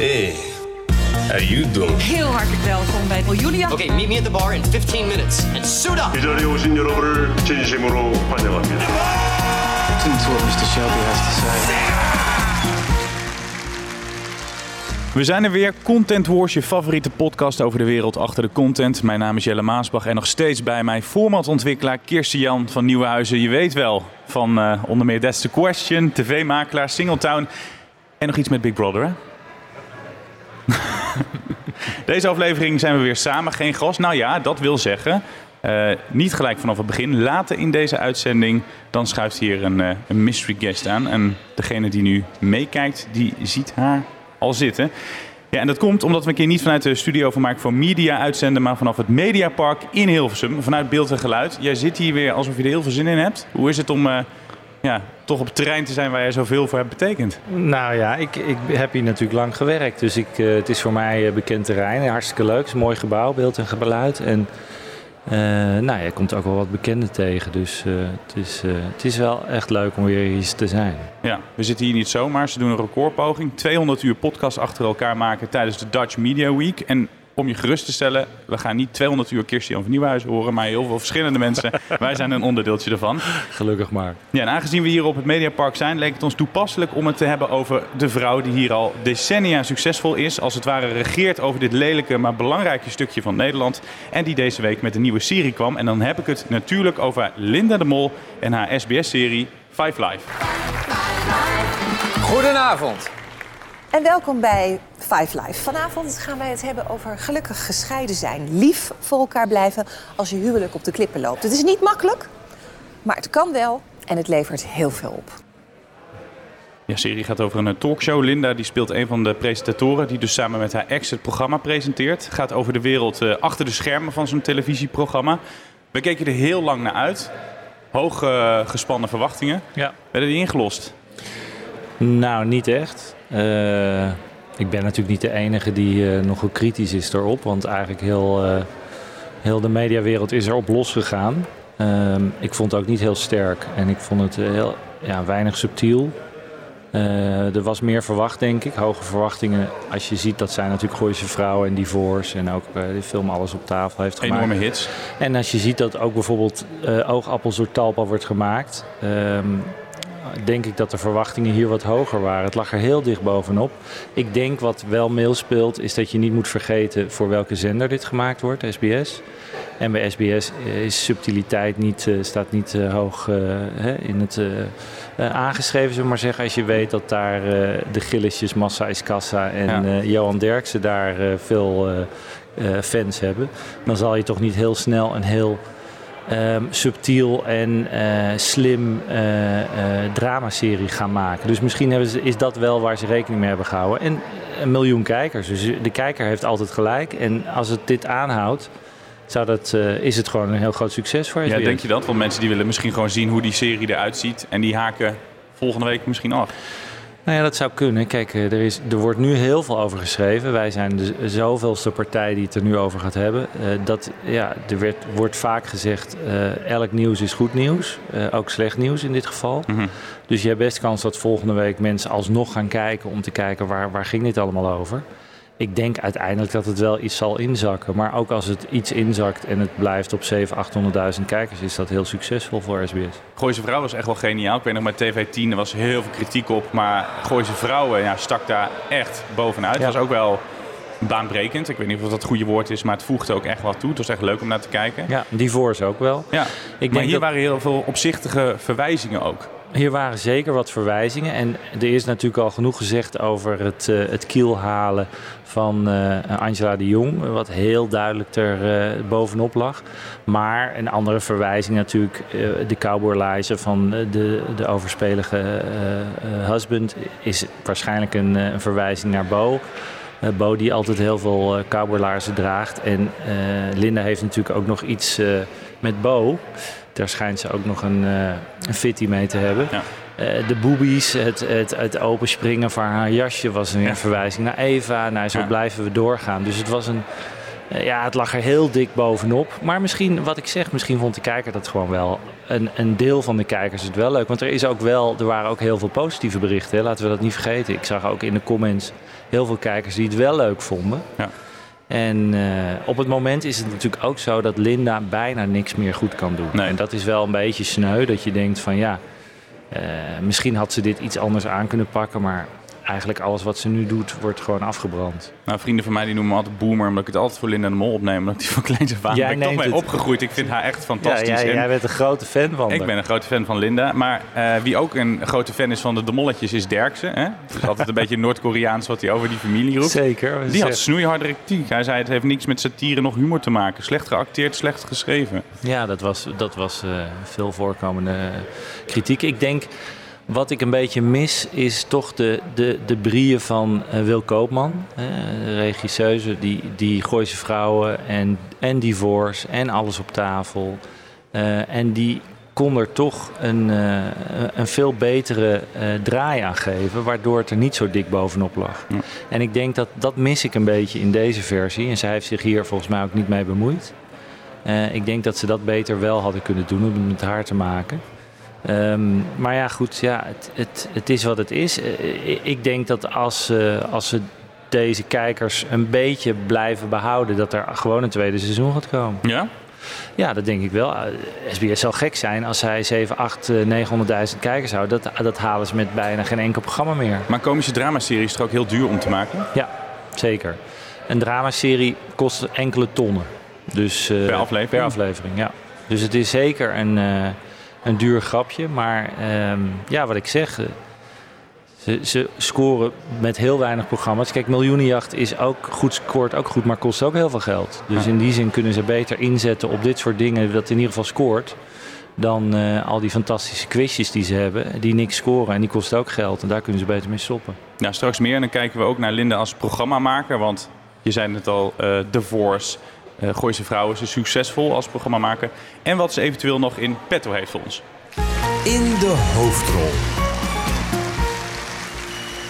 Hey, how you doing? Heel hartelijk welkom bij Julia. Oké, meet me at the bar in 15 minutes en suit up. 이 오신 여러분을 진심으로 환영합니다. Listen to what Mr. We zijn er weer. Content Wars, je favoriete podcast over de wereld achter de content. Mijn naam is Jelle Maasbach en nog steeds bij mij formatontwikkelaar Kirsten Jan van Nieuwenhuizen. Je weet wel, van eh, onder meer That's the Question, tv-makelaar, Singletown en nog iets met Big Brother, hè? Deze aflevering zijn we weer samen, geen gast. Nou ja, dat wil zeggen, eh, niet gelijk vanaf het begin. Later in deze uitzending, dan schuift hier een, eh, een mystery guest aan. En degene die nu meekijkt, die ziet haar al zitten. Ja, en dat komt omdat we een keer niet vanuit de studio van Mark voor Media uitzenden, maar vanaf het Mediapark in Hilversum, vanuit beeld en geluid. Jij zit hier weer alsof je er heel veel zin in hebt. Hoe is het om eh, ja, toch op het terrein te zijn waar jij zoveel voor hebt betekend? Nou ja, ik, ik heb hier natuurlijk lang gewerkt. Dus ik, eh, het is voor mij eh, bekend terrein. Hartstikke leuk. Het is een mooi gebouw, beeld en geluid. En eh, nou ja, je komt ook wel wat bekenden tegen. Dus het, is, het is wel echt leuk om weer hier te zijn. Ja, we zitten hier niet zomaar. Ze doen een recordpoging. 200 uur podcast achter elkaar maken tijdens de Dutch Media Week. En om je gerust te stellen, we gaan niet 200 uur Kirsten van Nieuwhuizen horen, maar heel veel verschillende mensen. Wij zijn een onderdeeltje ervan. Gelukkig maar. Ja, en aangezien we hier op het Mediapark zijn, leek het ons toepasselijk om het te hebben over de vrouw die hier al decennia succesvol is. Als het ware regeert over dit lelijke, maar belangrijke stukje van Nederland. En die deze week met een nieuwe serie kwam. En dan heb ik het natuurlijk over Linda de Mol en haar SBS-serie Five Live. Goedenavond. En welkom bij Five Live. Vanavond gaan wij het hebben over gelukkig gescheiden zijn. Lief voor elkaar blijven als je huwelijk op de klippen loopt. Het is niet makkelijk, maar het kan wel en het levert heel veel op. Ja, de serie gaat over een eh, talkshow. Linda die speelt een van de presentatoren die dus samen met haar ex het programma presenteert. Gaat over de wereld eh, achter de schermen van zo'n televisieprogramma. We keken er heel lang naar uit. Hoog eh, gespannen verwachtingen. Ja. Werden die ingelost? Nou, niet echt. Eh, ik ben natuurlijk niet de enige die eh, nogal kritisch is daarop. Want eigenlijk heel, eh, heel de mediawereld is erop losgegaan. Ehm ik vond het ook niet heel sterk. En ik vond het eh, heel ja, weinig subtiel. Er was meer verwacht, denk ik. Hoge verwachtingen. Als je ziet dat zij natuurlijk Gooise Vrouwen en Divorce... en ook die film Alles op tafel heeft gemaakt. Enorme hits. En als je ziet dat ook bijvoorbeeld oogappels door Talpa wordt gemaakt, ehm, denk ik dat de verwachtingen hier wat hoger waren. Het lag er heel dicht bovenop. Ik denk wat wel meespeelt, is dat je niet moet vergeten voor welke zender dit gemaakt wordt, SBS. En bij SBS is subtiliteit niet, eh, staat niet eh, hoog eh, in het aangeschreven, zullen we maar zeggen. Als je weet dat daar de gilletjes Massa is Kassa en Ja. Johan Derksen daar veel fans hebben, dan zal je toch niet heel snel een heel ehm, subtiel en eh, slim eh, eh, dramaserie gaan maken. Dus misschien hebben ze, is dat wel waar ze rekening mee hebben gehouden. En een miljoen kijkers. Dus de kijker heeft altijd gelijk. En als het dit aanhoudt, zou dat, is het gewoon een heel groot succes voor Ja, SBS. denk je dat? Want mensen die willen misschien gewoon zien hoe die serie eruit ziet. En die haken volgende week misschien af. Nou ja, dat zou kunnen. Kijk, eh, er, is, er wordt nu heel veel over geschreven. Wij zijn de zoveelste partij die het er nu over gaat hebben. Eh, dat, ja, er werd, wordt vaak gezegd, eh, elk nieuws is goed nieuws. Ook slecht nieuws in dit geval. Dus je hebt best kans dat volgende week mensen alsnog gaan kijken... om te kijken waar, waar ging dit allemaal over. Ik denk uiteindelijk dat het wel iets zal inzakken. Maar ook als het iets inzakt en het blijft op 700.000, 800.000 kijkers... is dat heel succesvol voor SBS. Gooise Vrouw was echt wel geniaal. Ik weet nog, bij TV10 er was heel veel kritiek op. Maar Gooise Vrouwen ja, stak daar echt bovenuit. Ja. Het was ook wel baanbrekend. Ik weet niet of dat het goede woord is, maar het voegde ook echt wat toe. Het was echt leuk om naar te kijken. Ja, Divorce ook wel. Ja. Ik maar denk hier dat- waren heel veel opzichtige verwijzingen ook. Hier waren zeker wat verwijzingen. En er is natuurlijk al genoeg gezegd over het, eh, het kielhalen van eh, Angela de Jong. Wat heel duidelijk er eh, bovenop lag. Maar een andere verwijzing natuurlijk. de cowboylijzen van de, de overspelige husband. Is waarschijnlijk een, verwijzing naar Bo. Bo die altijd heel veel uh, draagt. En Linda heeft natuurlijk ook nog iets met Bo. Daar schijnt ze ook nog een, eh een fitty mee te hebben. Ja. Eh, de boobies, het, het, het openspringen van haar jasje was een Ja. verwijzing naar Eva. Nou, zo Ja. blijven we doorgaan. Dus het was een, Eh, ja, het lag er heel dik bovenop. Maar misschien, wat ik zeg, misschien vond de kijker dat gewoon wel. Een, een deel van de kijkers het wel leuk. Want er, is ook wel, er waren ook heel veel positieve berichten. Hè. Laten we dat niet vergeten. Ik zag ook in de comments heel veel kijkers die het wel leuk vonden. Ja. En eh, op het moment is het natuurlijk ook zo dat Linda bijna niks meer goed kan doen. Nee. En dat is wel een beetje sneu. Dat je denkt van ja, eh, misschien had ze dit iets anders aan kunnen pakken. Maar eigenlijk alles wat ze nu doet, wordt gewoon afgebrand. Nou, vrienden van mij die noemen me altijd boomer, omdat ik het altijd voor Linda de Mol opneem. Omdat die van kleins af aan Jij ben ik toch mee het- opgegroeid. Ik vind haar echt Ja, fantastisch. jij, En jij bent een grote fan van ik ben een grote fan van Linda. Maar eh, wie ook een grote fan is van de de Molletjes is Derksen. Hè? Dus altijd een beetje Noord-Koreaans wat hij over die familie roept. Zeker. Die had snoeiharde kritiek. Hij zei het heeft niks met satire nog humor te maken. Slecht geacteerd, slecht geschreven. Ja, dat was, dat was eh, veel voorkomende kritiek. Ik denk, wat ik een beetje mis, is toch de, de, de brieën van eh, Wil Koopman. de regisseuse, die, die Gooise Vrouwen en, en Divorce en Alles op tafel. Eh, en die kon er toch een, eh, een veel betere draai aan geven, waardoor het er niet zo dik bovenop lag. En ik denk dat dat mis ik een beetje in deze versie. En zij heeft zich hier volgens mij ook niet mee bemoeid. Ik denk dat ze dat beter wel hadden kunnen doen om het met haar te maken. Ehm, maar ja, goed, ja, het, het, het is wat het is. Eh, ik- ik denk dat als, eh, als ze deze kijkers een beetje blijven behouden, dat er gewoon een tweede seizoen gaat komen. Ja? Ja, dat denk ik wel. Eh, SBS zal gek zijn als zij 7, 8, eh, 900.000 kijkers houden. Dat, dat halen ze met bijna geen enkel programma meer. Maar komische dramaserie is toch ook heel duur om te maken? Ja, zeker. Een dramaserie kost enkele tonnen. Dus, eh, Per aflevering? Per aflevering, ja. Dus het is zeker een, eh, een duur grapje. Maar ehm, ja, wat ik zeg... eh, ze, ze scoren met heel weinig programma's. Kijk, Miljoenenjacht is ook goed, scoort ook goed, maar kost ook heel veel geld. Dus in die zin kunnen ze beter inzetten op dit soort dingen... dat in ieder geval scoort... dan eh, al die fantastische quizjes die ze hebben... die niks scoren en die kosten ook geld. En daar kunnen ze beter mee stoppen. Nou, straks meer. En dan kijken we ook naar Linda als programmamaker. Want je zei het al, eh Divorce, eh Gooise Vrouwen is succesvol als programmamaker. En wat ze eventueel nog in petto heeft voor ons. In de hoofdrol.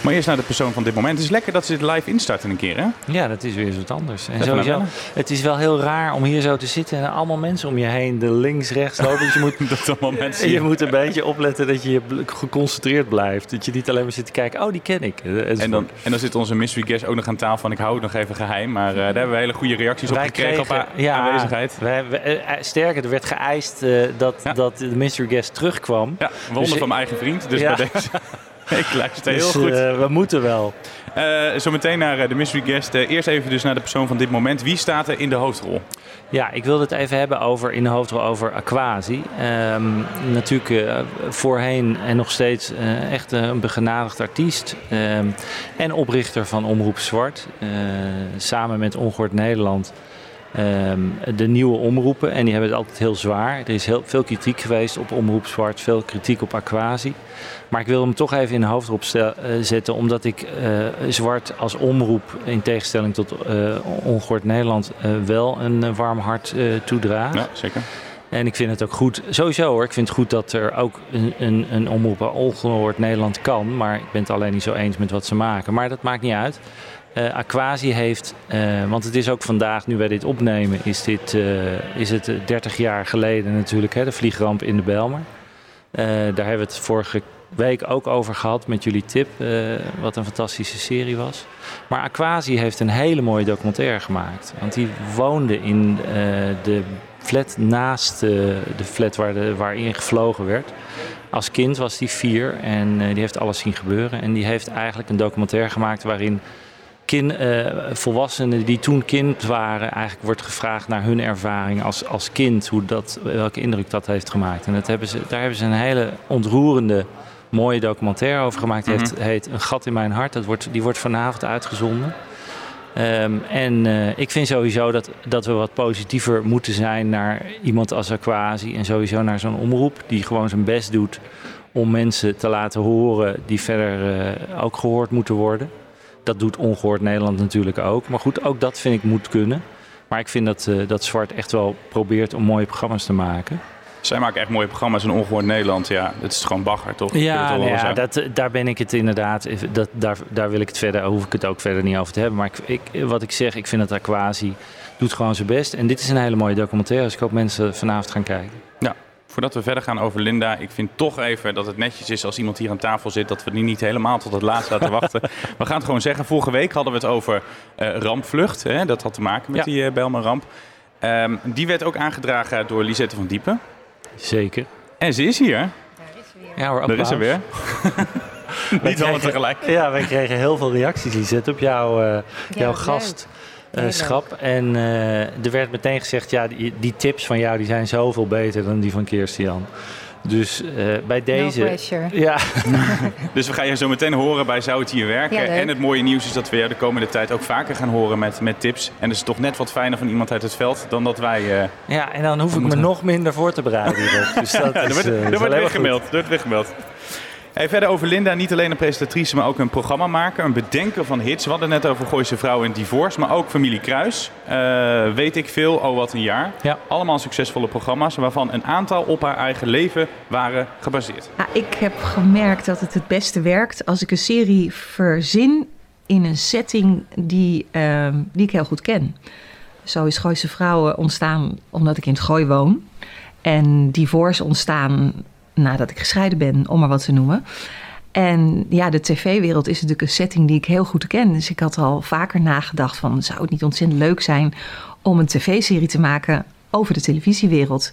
Maar eerst naar de persoon van dit moment. Het is lekker dat ze dit live instarten een keer, hè? Ja, dat is weer wat anders. En sowieso, het is wel heel raar om hier zo te zitten en allemaal mensen om je heen, de links, rechts lopen. Dus je moet, Dat allemaal mensen... je moet een beetje opletten dat je geconcentreerd blijft. Dat je niet alleen maar zit te kijken, oh die ken ik. En dan, en dan zit onze mystery guest ook nog aan tafel van ik hou het nog even geheim. Maar eh, daar hebben we hele goede reacties op gekregen op haar aanwezigheid. Wij, wij- eh, eh, sterker, er werd geëist dat, Ja. dat de mystery guest terugkwam. Ja, wonder Dus- van mijn eigen vriend. Dus Ja. bij deze... ik luister heel Dus goed. eh, we moeten wel. Eh, zometeen naar eh, de mystery guest. Eerst even dus naar de persoon van dit moment. Wie staat er in de hoofdrol? Ja, ik wilde het even hebben over, in de hoofdrol over Aquasi. Ehm, natuurlijk voorheen en nog steeds echt een begenadigd artiest. Ehm, en oprichter van Omroep Zwart. Samen met Ongehoord Nederland. Ehm, de nieuwe omroepen. En die hebben het altijd heel zwaar. Er is heel veel kritiek geweest op Omroep Zwart. Veel kritiek op Aquasi. Maar ik wil hem toch even in de hoofdrol eh, zetten. Omdat ik eh, Zwart als omroep, in tegenstelling tot eh Ongehoord Nederland, wel een warm hart toedraag. Ja, zeker. En ik vind het ook goed, sowieso hoor, ik vind het goed dat er ook een, een, een omroep ongehoord Nederland kan. Maar ik ben het alleen niet zo eens met wat ze maken. Maar dat maakt niet uit. Eh Aquasi heeft, eh, want het is ook vandaag, nu wij dit opnemen, is, dit, eh, is het eh, 30 jaar geleden natuurlijk, hè, de vliegramp in de Belmer. Daar hebben we het vorige week ook over gehad met jullie tip, wat een fantastische serie was. Maar Aquasi heeft een hele mooie documentaire gemaakt. Want die woonde in de flat naast de flat waar de, waarin gevlogen werd. Als kind was hij vier en die heeft alles zien gebeuren. En die heeft eigenlijk een documentaire gemaakt waarin kin, eh, volwassenen die toen kind waren, eigenlijk wordt gevraagd naar hun ervaring als, als kind, hoe dat, welke indruk dat heeft gemaakt. En dat hebben ze, daar hebben ze een hele ontroerende, mooie documentaire over gemaakt. Die heeft, heet Een gat in mijn hart. Dat wordt, die wordt vanavond uitgezonden. Ehm, en eh, ik vind sowieso dat, dat we wat positiever moeten zijn naar iemand als Aquasi. En sowieso naar zo'n omroep die gewoon zijn best doet om mensen te laten horen die verder eh, ook gehoord moeten worden. Dat doet Ongehoord Nederland natuurlijk ook. Maar goed, ook dat vind ik moet kunnen. Maar ik vind dat, eh, dat Zwart echt wel probeert om mooie programma's te maken. Zij maken echt mooie programma's in Ongehoord Nederland. Ja, het is gewoon bagger, toch? Ja, nou ja dat, eh, daar ben ik het inderdaad. Dat, daar, daar wil ik het verder, hoef ik het ook verder niet over te hebben. Maar ik, ik, wat ik zeg, ik vind dat Aquasi doet gewoon zijn best. En dit is een hele mooie documentaire. Dus ik hoop mensen vanavond gaan kijken. Ja, voordat we verder gaan over Linda, ik vind toch even dat het netjes is als iemand hier aan tafel zit, dat we die niet helemaal tot het laatst laten wachten. We gaan het gewoon zeggen. Vorige week hadden we het over eh, rampvlucht. Hè? Dat had te maken met Ja. die uh, Belmer-ramp. Ehm, die werd ook aangedragen door Lisette van Diepen. Zeker. En ze is hier. Ja hoor, Daar is ze weer. niet allemaal tegelijk. Ja, wij kregen heel veel reacties, Lisette, op jouw, eh jouw leuk. Gastschap. en eh, er werd meteen gezegd, ja, die, die tips van jou die zijn zoveel beter dan die van Kirstian. Dus eh, bij deze... pressure. ja, Dus we gaan je zo meteen horen bij Zou het hier werken. Ja, en het mooie nieuws is dat we jou de komende tijd ook vaker gaan horen met, met tips. En dat is toch net wat fijner van iemand uit het veld dan dat wij... eh ja, en dan hoef ik me nog minder voor te bereiden. Dus dat Ja, er wordt, eh, er wordt weer gemeld. Er wordt weer gemeld. Hey, verder over Linda, niet alleen een presentatrice, maar ook een programmamaker, een bedenker van hits. We hadden het net over Gooise Vrouw en Divorce, maar ook Familie Kruis. Eh, weet ik veel, oh wat een jaar. Ja. Allemaal succesvolle programma's, waarvan een aantal op haar eigen leven waren gebaseerd. Ja, ik heb gemerkt dat het het beste werkt als ik een serie verzin in een setting die, ehm, die ik heel goed ken. Zo is Gooise Vrouwen ontstaan omdat ik in het Gooi woon. En Divorce ontstaan nadat ik gescheiden ben, om maar wat te noemen. En ja, de tv-wereld is natuurlijk een setting die ik heel goed ken. Dus ik had al vaker nagedacht van... zou het niet ontzettend leuk zijn om een tv-serie te maken over de televisiewereld?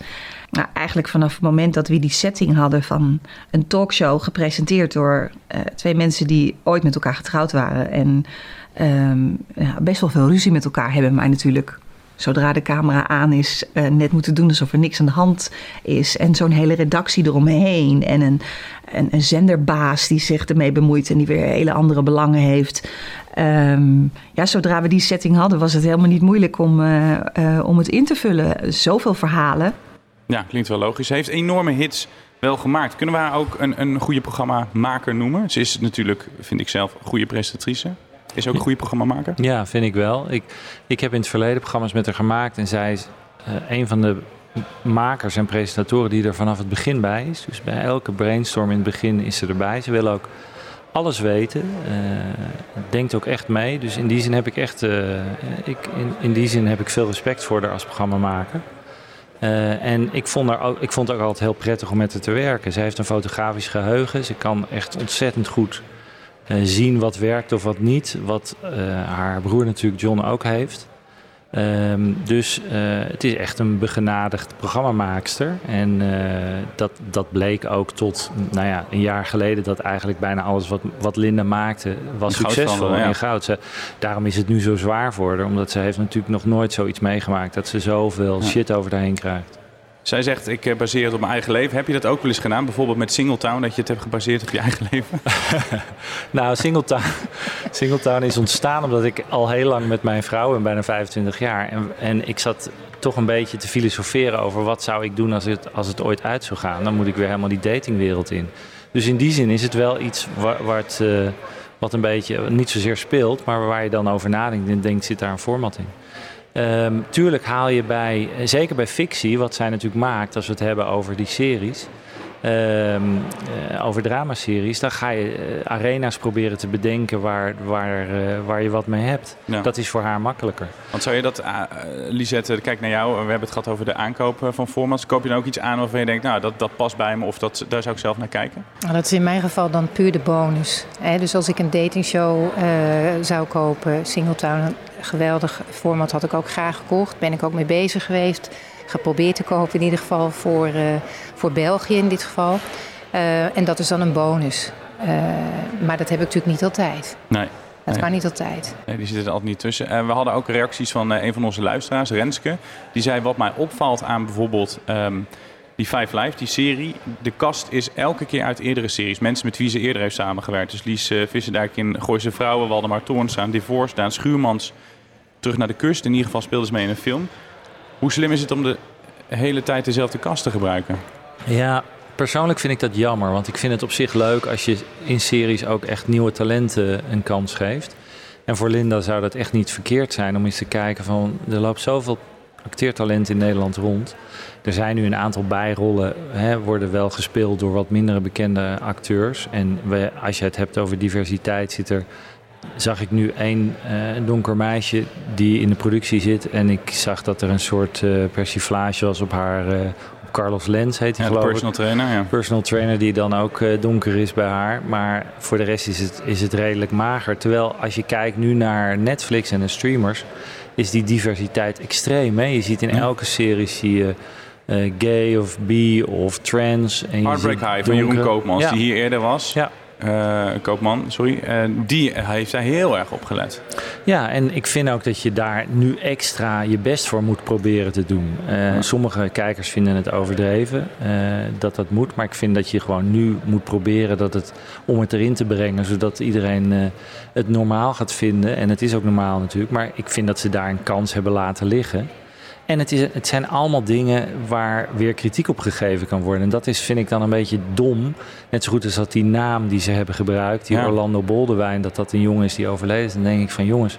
Nou, eigenlijk vanaf het moment dat we die setting hadden van een talkshow... gepresenteerd door eh, twee mensen die ooit met elkaar getrouwd waren... en ehm, ja, best wel veel ruzie met elkaar hebben, maar natuurlijk zodra de camera aan is, eh, net moeten doen alsof er niks aan de hand is. En zo'n hele redactie eromheen. En een, een, een zenderbaas die zich ermee bemoeit en die weer hele andere belangen heeft. Ehm, ja, zodra we die setting hadden, was het helemaal niet moeilijk om, eh, eh, om het in te vullen. Zoveel verhalen. Ja, klinkt wel logisch. Ze heeft enorme hits wel gemaakt. Kunnen we haar ook een, een goede programmamaker noemen? Ze is natuurlijk, vind ik zelf, een goede presentatrice. Is ook een goede programmamaker? Ja, vind ik wel. Ik, ik heb in het verleden programma's met haar gemaakt. En zij is eh, een van de makers en presentatoren die er vanaf het begin bij is. Dus bij elke brainstorm in het begin is ze erbij. Ze wil ook alles weten. eh, denkt ook echt mee. Dus in die zin heb ik echt eh, ik, in, in die zin heb ik veel respect voor haar als programmamaker. Eh, en ik vond, haar ik vond het ook altijd heel prettig om met haar te werken. Zij heeft een fotografisch geheugen. Ze kan echt ontzettend goed zien wat werkt of wat niet. Wat eh, haar broer natuurlijk John ook heeft. Ehm, dus eh, het is echt een begenadigd programmamaakster. En eh, dat, dat bleek ook tot nou ja, een jaar geleden dat eigenlijk bijna alles wat, wat Linda maakte was In succesvol ja. in goud. Ze, daarom is het nu zo zwaar voor haar. Omdat ze heeft natuurlijk nog nooit zoiets meegemaakt. Dat ze zoveel shit over haar heen krijgt. Zij zegt, ik eh, baseer het op mijn eigen leven. Heb je dat ook wel eens gedaan? Bijvoorbeeld met Singletown, dat je het hebt gebaseerd op je eigen leven? Nou, Singletown, Singletown is ontstaan omdat ik al heel lang met mijn vrouw ben, bijna 25 jaar. En, en ik zat toch een beetje te filosoferen over wat zou ik doen als het, als het ooit uit zou gaan. Dan moet ik weer helemaal die datingwereld in. Dus in die zin is het wel iets waar, eh, wat een beetje niet zozeer speelt, maar waar je dan over nadenkt en denkt, zit daar een format in. Ehm, tuurlijk haal je bij, eh, zeker bij fictie, wat zij natuurlijk maakt, als we het hebben over die series, ehm, eh, over dramaseries, dan ga je eh, arena's proberen te bedenken waar, waar, eh, waar je wat mee hebt. Ja. Dat is voor haar makkelijker. Want zou je dat, Lisette, kijk naar jou. We hebben het gehad over de aankoop van formats. Koop je dan ook iets aan waarvan je denkt, nou, dat, dat past bij me of dat, daar zou ik zelf naar kijken? Nou, dat is in mijn geval dan puur de bonus. Hè? Dus als ik een datingshow eh, zou kopen, Singletown, geweldig format had ik ook graag gekocht. Ben ik ook mee bezig geweest. Geprobeerd te kopen in ieder geval voor, eh, voor België in dit geval. Eh, en dat is dan een bonus. Eh, maar dat heb ik natuurlijk niet altijd. Nee. Dat Nee. kan niet altijd. Nee, die zitten er altijd niet tussen. En we hadden ook reacties van een van onze luisteraars, Renske. Die zei, wat mij opvalt aan bijvoorbeeld ehm, die Five Live, die serie. De kast is elke keer uit eerdere series. Mensen met wie ze eerder heeft samengewerkt. Dus Lies uh, Visserdijk in Gooise Vrouwen, Waldemar Toorns aan Divorce, Daan Schuurmans. Terug naar de kust. In ieder geval speelde ze mee in een film. Hoe slim is het om de hele tijd dezelfde kast te gebruiken? Ja, persoonlijk vind ik dat jammer. Want ik vind het op zich leuk als je in series ook echt nieuwe talenten een kans geeft. En voor Linda zou dat echt niet verkeerd zijn om eens te kijken van... er loopt zoveel acteertalent in Nederland rond. Er zijn nu een aantal bijrollen, hè, worden wel gespeeld door wat mindere bekende acteurs. En we, als je het hebt over diversiteit, zit er, zag ik nu één uh, donker meisje die in de productie zit. En ik zag dat er een soort uh, persiflage was op haar, uh, op Carlos Lens heet hij Ja, de personal ik. trainer, ja. Personal trainer die dan ook eh, donker is bij haar. Maar voor de rest is het, is het redelijk mager. Terwijl als je kijkt nu naar Netflix en de streamers, is die diversiteit extreem. Hè? Je ziet in elke serie zie je eh, gay of bi of trans. En Heartbreak High van Jeroen Koopmans, Ja. die hier eerder was. Ja. Eh, Koopman, sorry. Die heeft daar heel erg op gelet. Ja, en ik vind ook dat je daar nu extra je best voor moet proberen te doen. Eh, Sommige kijkers vinden het overdreven eh, dat dat moet. Maar ik vind dat je gewoon nu moet proberen dat het, om het erin te brengen. Zodat iedereen het normaal gaat vinden. En het is ook normaal natuurlijk. Maar ik vind dat ze daar een kans hebben laten liggen. En het, is, het zijn allemaal dingen waar weer kritiek op gegeven kan worden. En dat is, vind ik dan een beetje dom. Net zo goed als dat die naam die ze hebben gebruikt, die Ja. Orlando Boldewijn, dat dat een jongen is die overleden is. Dan denk ik van jongens,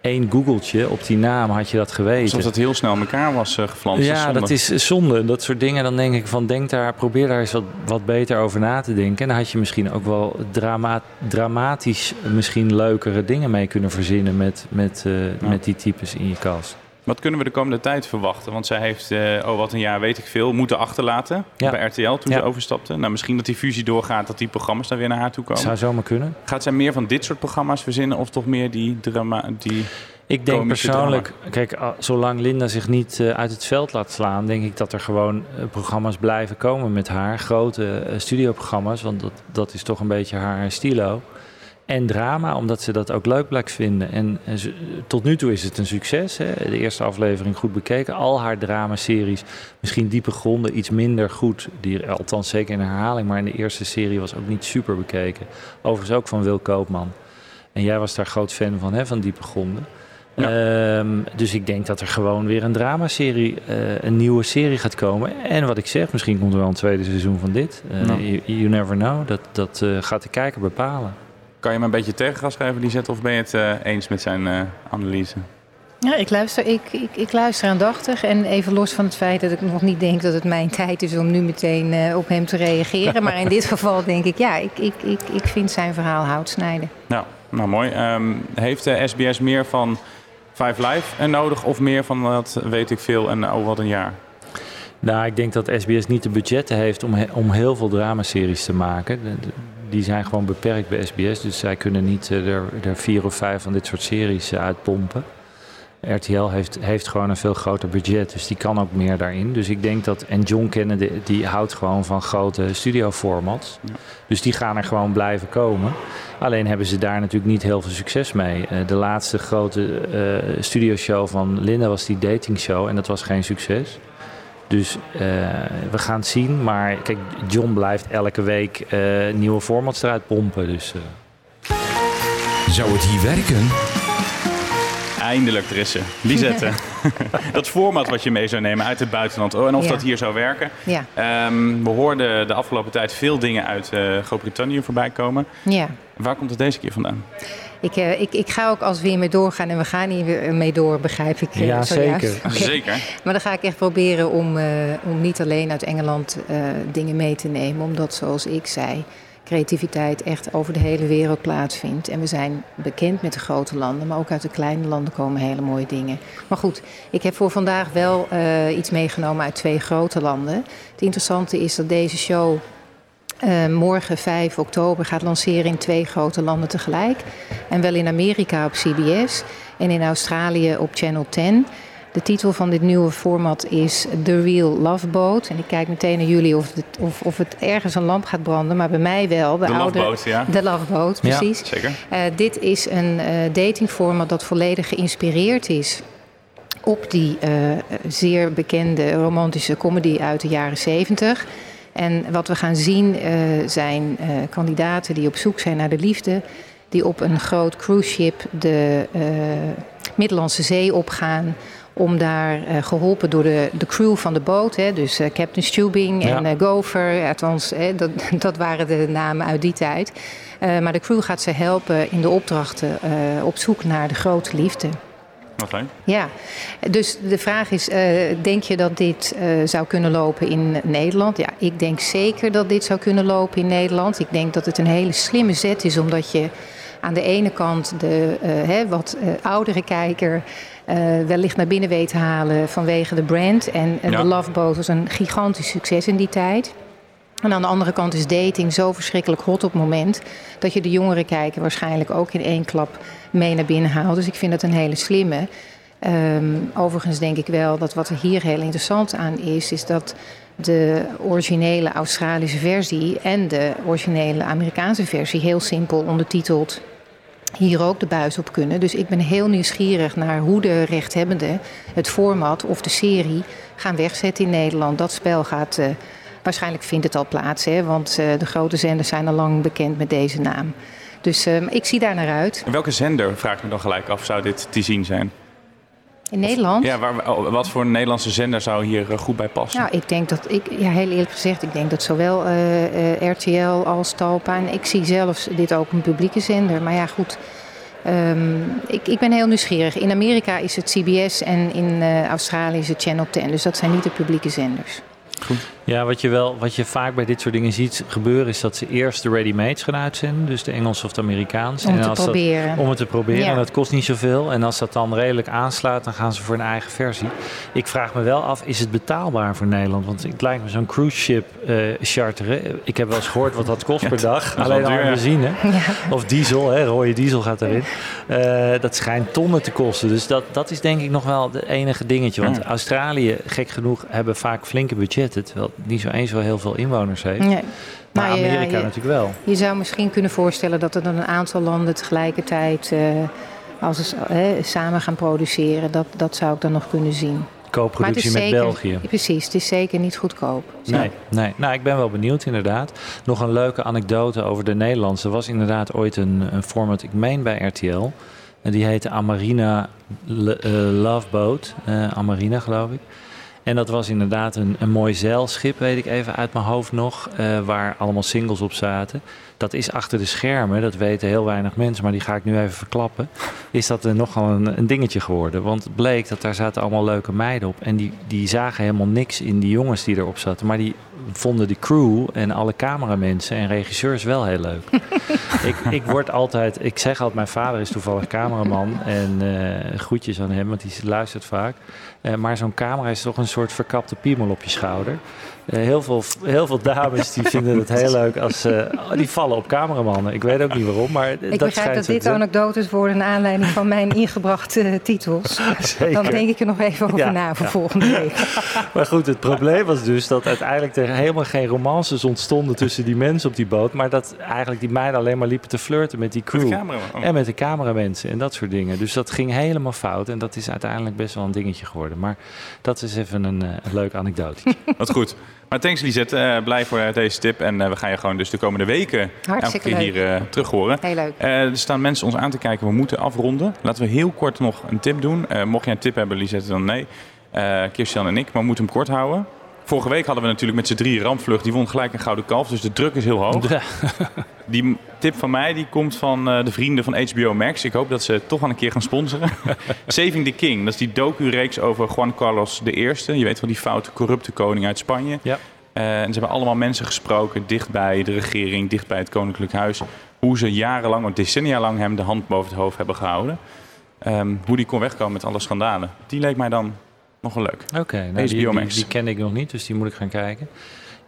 één googeltje op die naam had je dat geweten. Alsof dat heel snel in elkaar was eh, geflanst. Ja, zonde. dat is zonde. Dat soort dingen. Dan denk ik van, denk daar, probeer daar eens wat, wat beter over na te denken. En dan had je misschien ook wel drama, dramatisch misschien leukere dingen mee kunnen verzinnen met, met, eh, met die types in je cast. Wat kunnen we de komende tijd verwachten? Want zij heeft, eh, oh wat een jaar weet ik veel, moeten achterlaten Ja. bij RTL toen Ja. ze overstapte. Nou, misschien dat die fusie doorgaat, dat die programma's dan weer naar haar toe komen. Zou zomaar kunnen. Gaat zij meer van dit soort programma's verzinnen of toch meer die drama... Die Ik denk persoonlijk, kijk, zolang Linda zich niet eh, uit het veld laat slaan, denk ik dat er gewoon eh, programma's blijven komen met haar. Grote studioprogramma's, want dat, dat is toch een beetje haar stilo. En drama, omdat ze dat ook leuk blijkt vinden. En, en ze- tot nu toe is het een succes. Hè? De eerste aflevering goed bekeken. Al haar dramaseries, misschien diepe gronden, iets minder goed. Die, althans zeker in herhaling, maar in de eerste serie was ook niet super bekeken. Overigens ook van Wil Koopman. En jij was daar groot fan van, hè, van diepe gronden. Ehm, dus ik denk dat er gewoon weer een dramaserie, eh een nieuwe serie gaat komen. En wat ik zeg, misschien komt er wel een tweede seizoen van dit. Eh, Nou. you, you never know. Dat, dat eh, gaat de kijker bepalen. Kan je me een beetje tegengas geven, Lisette, of ben je het eh, eens met zijn eh, analyse? Ja, ik luister, ik, ik, ik luister aandachtig. En even los van het feit dat ik nog niet denk dat het mijn tijd is om nu meteen eh, op hem te reageren. Maar in dit geval denk ik, ja, ik, ik, ik, ik vind zijn verhaal hout snijden. Nou, nou mooi. Ehm, heeft de SBS meer van Five Live en nodig of meer van dat weet ik veel en oh wat een jaar? Nou, ik denk dat SBS niet de budgetten heeft om, he- om heel veel dramaseries te maken. De- de- die zijn gewoon beperkt bij SBS. Dus zij kunnen niet eh, er, er vier of vijf van dit soort series eh, uitpompen. RTL heeft, heeft gewoon een veel groter budget, dus die kan ook meer daarin. Dus ik denk dat. En John Kennedy die houdt gewoon van grote studioformats. Dus die gaan er gewoon blijven komen. Alleen hebben ze daar natuurlijk niet heel veel succes mee. Eh, de laatste grote eh studioshow van Linda was die datingshow en dat was geen succes. Dus eh, we gaan het zien. Maar kijk, John blijft elke week eh, nieuwe formats eruit pompen. Dus, eh. Zou het hier werken? Eindelijk, is ze. Lisette. dat format wat je mee zou nemen uit het buitenland. Oh, en of Ja. dat hier zou werken. Ja, Ehm, we hoorden de afgelopen tijd veel dingen uit eh, Groot-Brittannië voorbij komen. ja. Waar komt het deze keer vandaan? Ik, eh, ik, ik ga ook als we hiermee doorgaan en we gaan hier weer mee door, begrijp ik. eh, Ja, zojuist. zeker. Zeker. Maar dan ga ik echt proberen om, eh, om niet alleen uit Engeland eh, dingen mee te nemen. Omdat, zoals ik zei, creativiteit echt over de hele wereld plaatsvindt. En we zijn bekend met de grote landen, maar ook uit de kleine landen komen hele mooie dingen. Maar goed, ik heb voor vandaag wel eh, iets meegenomen uit twee grote landen. Het interessante is dat deze show eh, morgen 5 oktober gaat lanceren in twee grote landen tegelijk. En wel in Amerika op CBS en in Australië op Channel 10. De titel van dit nieuwe format is The Real Love Boat. En ik kijk meteen naar jullie of het, of, of het ergens een lamp gaat branden. Maar bij mij wel. De, De oude, Love Boat, ja. De Love Boat, Ja, precies. Zeker. Eh, dit is een eh datingformat dat volledig geïnspireerd is op die eh, zeer bekende romantische comedy uit de jaren 70. En wat we gaan zien eh, zijn eh, kandidaten die op zoek zijn naar de liefde, die op een groot cruise ship de eh, Middellandse Zee opgaan. Om daar eh, geholpen door de, de crew van de boot, hè, dus Captain Stubing en Ja. Gopher, althans, hè, dat, dat waren de namen uit die tijd. Maar de crew gaat ze helpen in de opdrachten op zoek naar de grote liefde. Ja, dus de vraag is, eh, denk je dat dit eh, zou kunnen lopen in Nederland? Ja, ik denk zeker dat dit zou kunnen lopen in Nederland. Ik denk dat het een hele slimme zet is, omdat je aan de ene kant de eh, hè, wat oudere kijker wellicht naar binnen weet te halen vanwege de brand. En, en Ja. de Love Boat was een gigantisch succes in die tijd. En aan de andere kant is dating zo verschrikkelijk hot op het moment dat je de jongere kijker waarschijnlijk ook in één klap mee naar binnen haalt. Dus ik vind dat een hele slimme. Ehm, overigens denk ik wel dat wat er hier heel interessant aan is, is dat de originele Australische versie en de originele Amerikaanse versie heel simpel ondertiteld hier ook de buis op kunnen. Dus ik ben heel nieuwsgierig naar hoe de rechthebbenden het format of de serie gaan wegzetten in Nederland. Dat spel gaat, eh, waarschijnlijk vindt het al plaats, hè, want eh, de grote zenders zijn al lang bekend met deze naam. Dus eh, ik zie daar naar uit. En welke zender, vraag ik me dan gelijk af, zou dit te zien zijn? In Nederland? Ja, waar, oh, wat voor een Nederlandse zender zou hier eh, goed bij passen? Nou, ik denk dat ik, ja, heel eerlijk gezegd, ik denk dat zowel eh, RTL als Talpa en ik zie zelfs dit ook een publieke zender. Maar ja, goed. ehm, ik, ik ben heel nieuwsgierig. In Amerika is het CBS en in Australië is het Channel 10. Dus dat zijn niet de publieke zenders. Ja, wat je, wel, wat je vaak bij dit soort dingen ziet gebeuren, is dat ze eerst de ready-mates gaan uitzenden. Dus de Engels of de Amerikaans. Om het te als dat- proberen. om het te proberen. Ja. En dat kost niet zoveel. En als dat dan redelijk aanslaat, dan gaan ze voor een eigen versie. Ik vraag me wel af, is het betaalbaar voor Nederland? Want het lijkt me zo'n cruise ship eh, charteren. Ik heb wel eens gehoord wat dat kost Ja, per dag. Alleen al duur, ja. benzine. Of diesel, hè, rode diesel gaat erin. Eh, dat schijnt tonnen te kosten. Dus dat, dat is denk ik nog wel het enige dingetje. Want Ja. Australië, gek genoeg, hebben vaak flinke budgetten. Terwijl het niet zo eens wel heel veel inwoners heeft. Nee. Maar Nou, ja, Amerika je- natuurlijk wel. Je zou misschien kunnen voorstellen dat er dan een aantal landen tegelijkertijd eh, als eh, samen gaan produceren. Dat, dat zou ik dan nog kunnen zien. Het is met zeker, België. Precies, het is zeker niet goedkoop. Nee, nee. Nou, ik ben wel benieuwd inderdaad. Nog een leuke anekdote over de Nederlandse. Er was inderdaad ooit een, een format, ik meen bij RTL. En die heette Amarina L- eh, Love Boat. Amarina, geloof ik. En dat was inderdaad een, een mooi zeilschip, weet ik even uit mijn hoofd nog. eh, waar allemaal singles op zaten. Dat is achter de schermen, dat weten heel weinig mensen, maar die ga ik nu even verklappen. Is dat er nogal een, een dingetje geworden. Want het bleek dat daar zaten allemaal leuke meiden op. En die, die zagen helemaal niks in die jongens die erop zaten. Maar die vonden de crew en alle cameramensen en regisseurs wel heel leuk. Ik, ik word altijd, ik zeg altijd, mijn vader is toevallig cameraman. En eh, groetjes aan hem, want die luistert vaak. Eh, maar zo'n camera is toch een soort verkapte piemel op je schouder. Eh, heel, veel, heel veel dames die vinden het heel leuk als eh, oh, die vallen op cameramannen. Ik weet ook niet waarom, maar Ik dat begrijp dat dit te- anekdotes worden naar aanleiding van mijn ingebrachte titels. Zeker. Dan denk ik er nog even over Ja, na voor ja. volgende week. Maar goed, het probleem was dus dat uiteindelijk er helemaal geen romances ontstonden tussen die mensen op die boot. Maar dat eigenlijk die meiden alleen maar liepen te flirten met die crew. Oh. En met de cameramensen en dat soort dingen. Dus dat ging helemaal fout. En dat is uiteindelijk best wel een dingetje geworden. Maar dat is even een, eh, een leuk anekdote. Wat goed. Maar thanks Lisette, Eh blij voor deze tip. En eh, we gaan je gewoon dus de komende weken elke keer leuk. hier eh, terug horen. Heel leuk. Er staan mensen ons aan te kijken, we moeten afronden. Laten we heel kort nog een tip doen. Mocht jij een tip hebben, Lisette, dan nee. Eh Kirstian en ik, maar we moeten hem kort houden. Vorige week hadden we natuurlijk met z'n drie rampvlucht. Die won gelijk een gouden kalf, dus de druk is heel hoog. Ja. Die tip van mij die komt van eh, de vrienden van HBO Max. Ik hoop dat ze toch wel een keer gaan sponsoren. Saving the King, dat is die docu-reeks over Juan Carlos I. Je weet wel, die foute, corrupte koning uit Spanje. Ja. Eh, en ze hebben allemaal mensen gesproken dichtbij de regering, dichtbij het koninklijk huis. Hoe ze jarenlang, of decennia lang hem de hand boven het hoofd hebben gehouden. Ehm, hoe die kon wegkomen met alle schandalen. Die leek mij dan nogal leuk. Oké, nou, die, die, ken ik nog niet, dus die moet ik gaan kijken.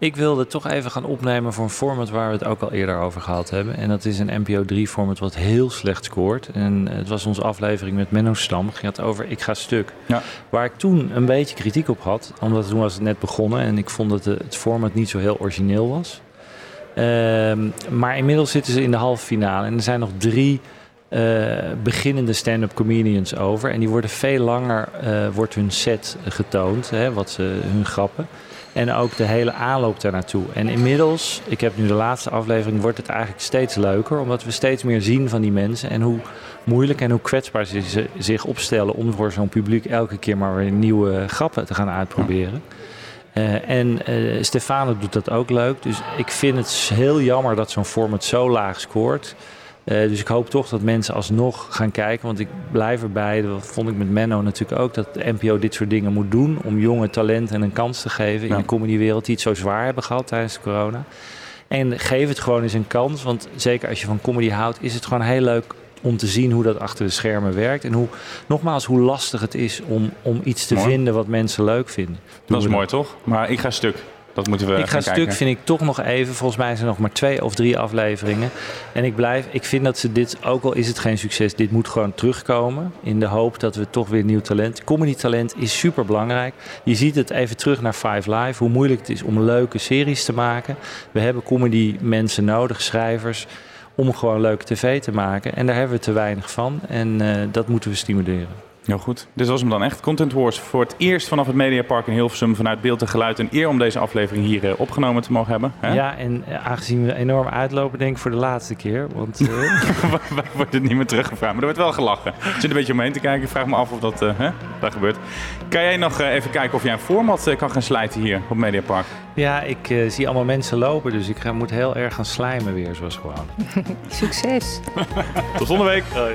Ik wilde toch even gaan opnemen voor een format waar we het ook al eerder over gehad hebben. En dat is een NPO 3 format wat heel slecht scoort. En het was onze aflevering met Menno Stam. Ging het over Ik ga stuk. Ja. Waar ik toen een beetje kritiek op had. Omdat toen was het net begonnen en ik vond dat het format niet zo heel origineel was. Ehm, maar inmiddels zitten ze in de halve finale. En er zijn nog drie eh, beginnende stand-up comedians over. En die worden veel langer, eh, wordt hun set getoond, hè, wat ze, hun grappen. En ook de hele aanloop daar naartoe. En inmiddels, ik heb nu de laatste aflevering, wordt het eigenlijk steeds leuker. Omdat we steeds meer zien van die mensen. En hoe moeilijk en hoe kwetsbaar ze zich opstellen om voor zo'n publiek elke keer maar weer nieuwe grappen te gaan uitproberen. Eh, en eh, Stefano doet dat ook leuk. Dus ik vind het heel jammer dat zo'n format zo laag scoort. Uh, dus ik hoop toch dat mensen alsnog gaan kijken. Want ik blijf erbij, dat vond ik met Menno natuurlijk ook... dat de NPO dit soort dingen moet doen... om jonge talenten een kans te geven in de comedywereld... die het zo zwaar hebben gehad tijdens de corona. En geef het gewoon eens een kans. Want zeker als je van comedy houdt... is het gewoon heel leuk om te zien hoe dat achter de schermen werkt. En hoe, nogmaals, hoe lastig het is om, om iets te vinden wat mensen leuk vinden. dat is mooi, toch? Maar ik ga stuk. Dat moeten we ik ga stuk, vind ik toch nog even. Volgens mij zijn er nog maar twee of drie afleveringen. En ik blijf, ik vind dat ze dit, ook al is het geen succes, dit moet gewoon terugkomen. In de hoop dat we toch weer nieuw talent. Comedy talent is super belangrijk. Je ziet het even terug naar Five Live, hoe moeilijk het is om leuke series te maken. We hebben comedy mensen nodig, schrijvers om gewoon leuke tv te maken. En daar hebben we te weinig van. En uh, dat moeten we stimuleren. Heel goed. Dit was hem dan echt. Content Wars voor het eerst vanaf het Mediapark in Hilversum vanuit beeld en geluid. Een eer om deze aflevering hier uh, opgenomen te mogen hebben. Hè? Ja, en uh, aangezien we enorm uitlopen, denk ik voor de laatste keer. Want uh... wij worden niet meer teruggevraagd. Maar er wordt wel gelachen. Ik zit een beetje omheen te kijken. Ik vraag me af of dat hè, daar gebeurt. Kan jij nog even kijken of jij een format kan gaan slijten hier op Mediapark? Ja, ik zie allemaal mensen lopen. Dus ik ga, moet heel erg gaan slijmen weer, zoals gewoon. Succes. Tot volgende week. Hoi.